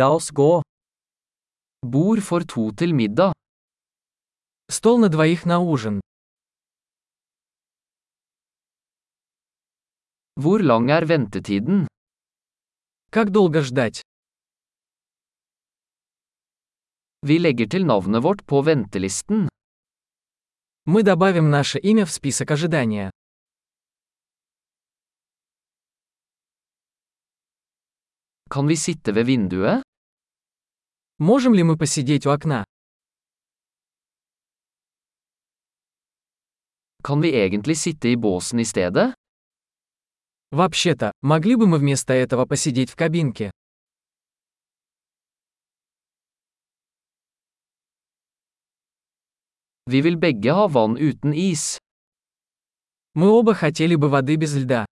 Oss gå. Bord for to til middag. Стол на двоих на ужин. Hvor lang er ventetiden? Как долго ждать? Vi legger til navnet vårt på ventelisten. Мы добавим наше имя в список ожидания. Kan vi sitte ved vinduet? Можем ли мы посидеть у окна? Kan vi egentlig sitte i båsen i stedet? Вообще-то, могли бы мы вместо этого посидеть в кабинке? Vi vil begge ha vann uten is. Мы оба хотели бы воды без льда.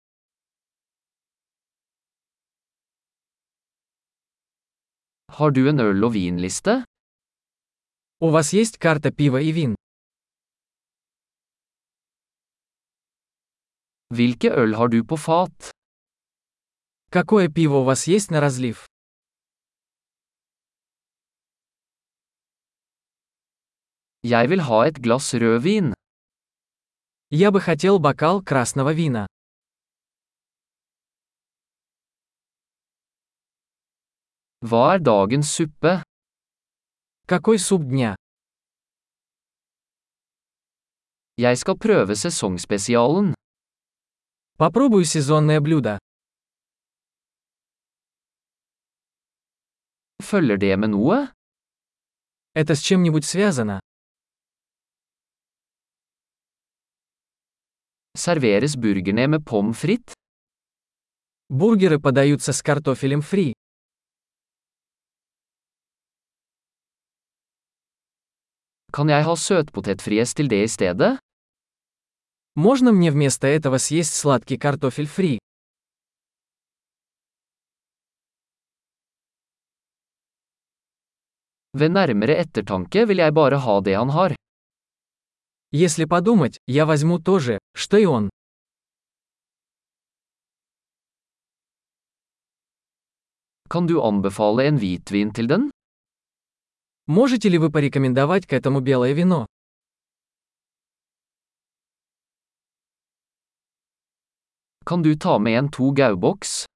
Har du en øl- og vinliste? У вас есть карта пива и вин? Hvilke øl har du på fat? Какое пиво у вас есть на разлив? Jeg vil ha et glass rødvin. Я бы хотел бокал красного вина. Hva er dagens suppe? Какой суп дня? Jeg skal prøve sesongspesialen. Попробую сезонное блюдо. Følger det med noe? Это с чем-нибудь связано? Serveres burgerne med pommes frites? Бургеры подаются с картофелем фри. Kan jeg ha søtpotetfries til det i stedet? Можно мне вместо этого съесть сладкий картофель фри? Ved nærmere ettertanke vil jeg bare ha det han har. Если подумать, я возьму то же, что и он. Kan du anbefale en hvitvin til den? Можете ли вы порекомендовать к этому белое вино? Kan du ta med en to gauboks?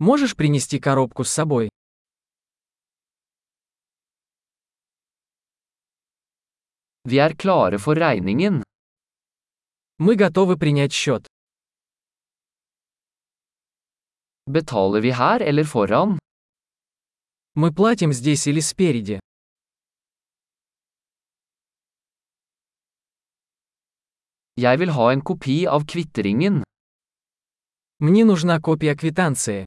Можешь принести коробку с собой? Vi er klare for regningen. Мы готовы принять счет. Betaler vi her eller foran? Мы платим здесь или спереди. Jeg vil ha en kopi av kvitteringen. Мне нужна копия квитанции.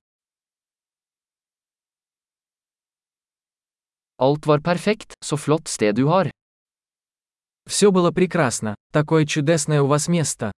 Alt var perfekt, så flott sted du har. Все было прекрасно. Такое чудесное у вас место.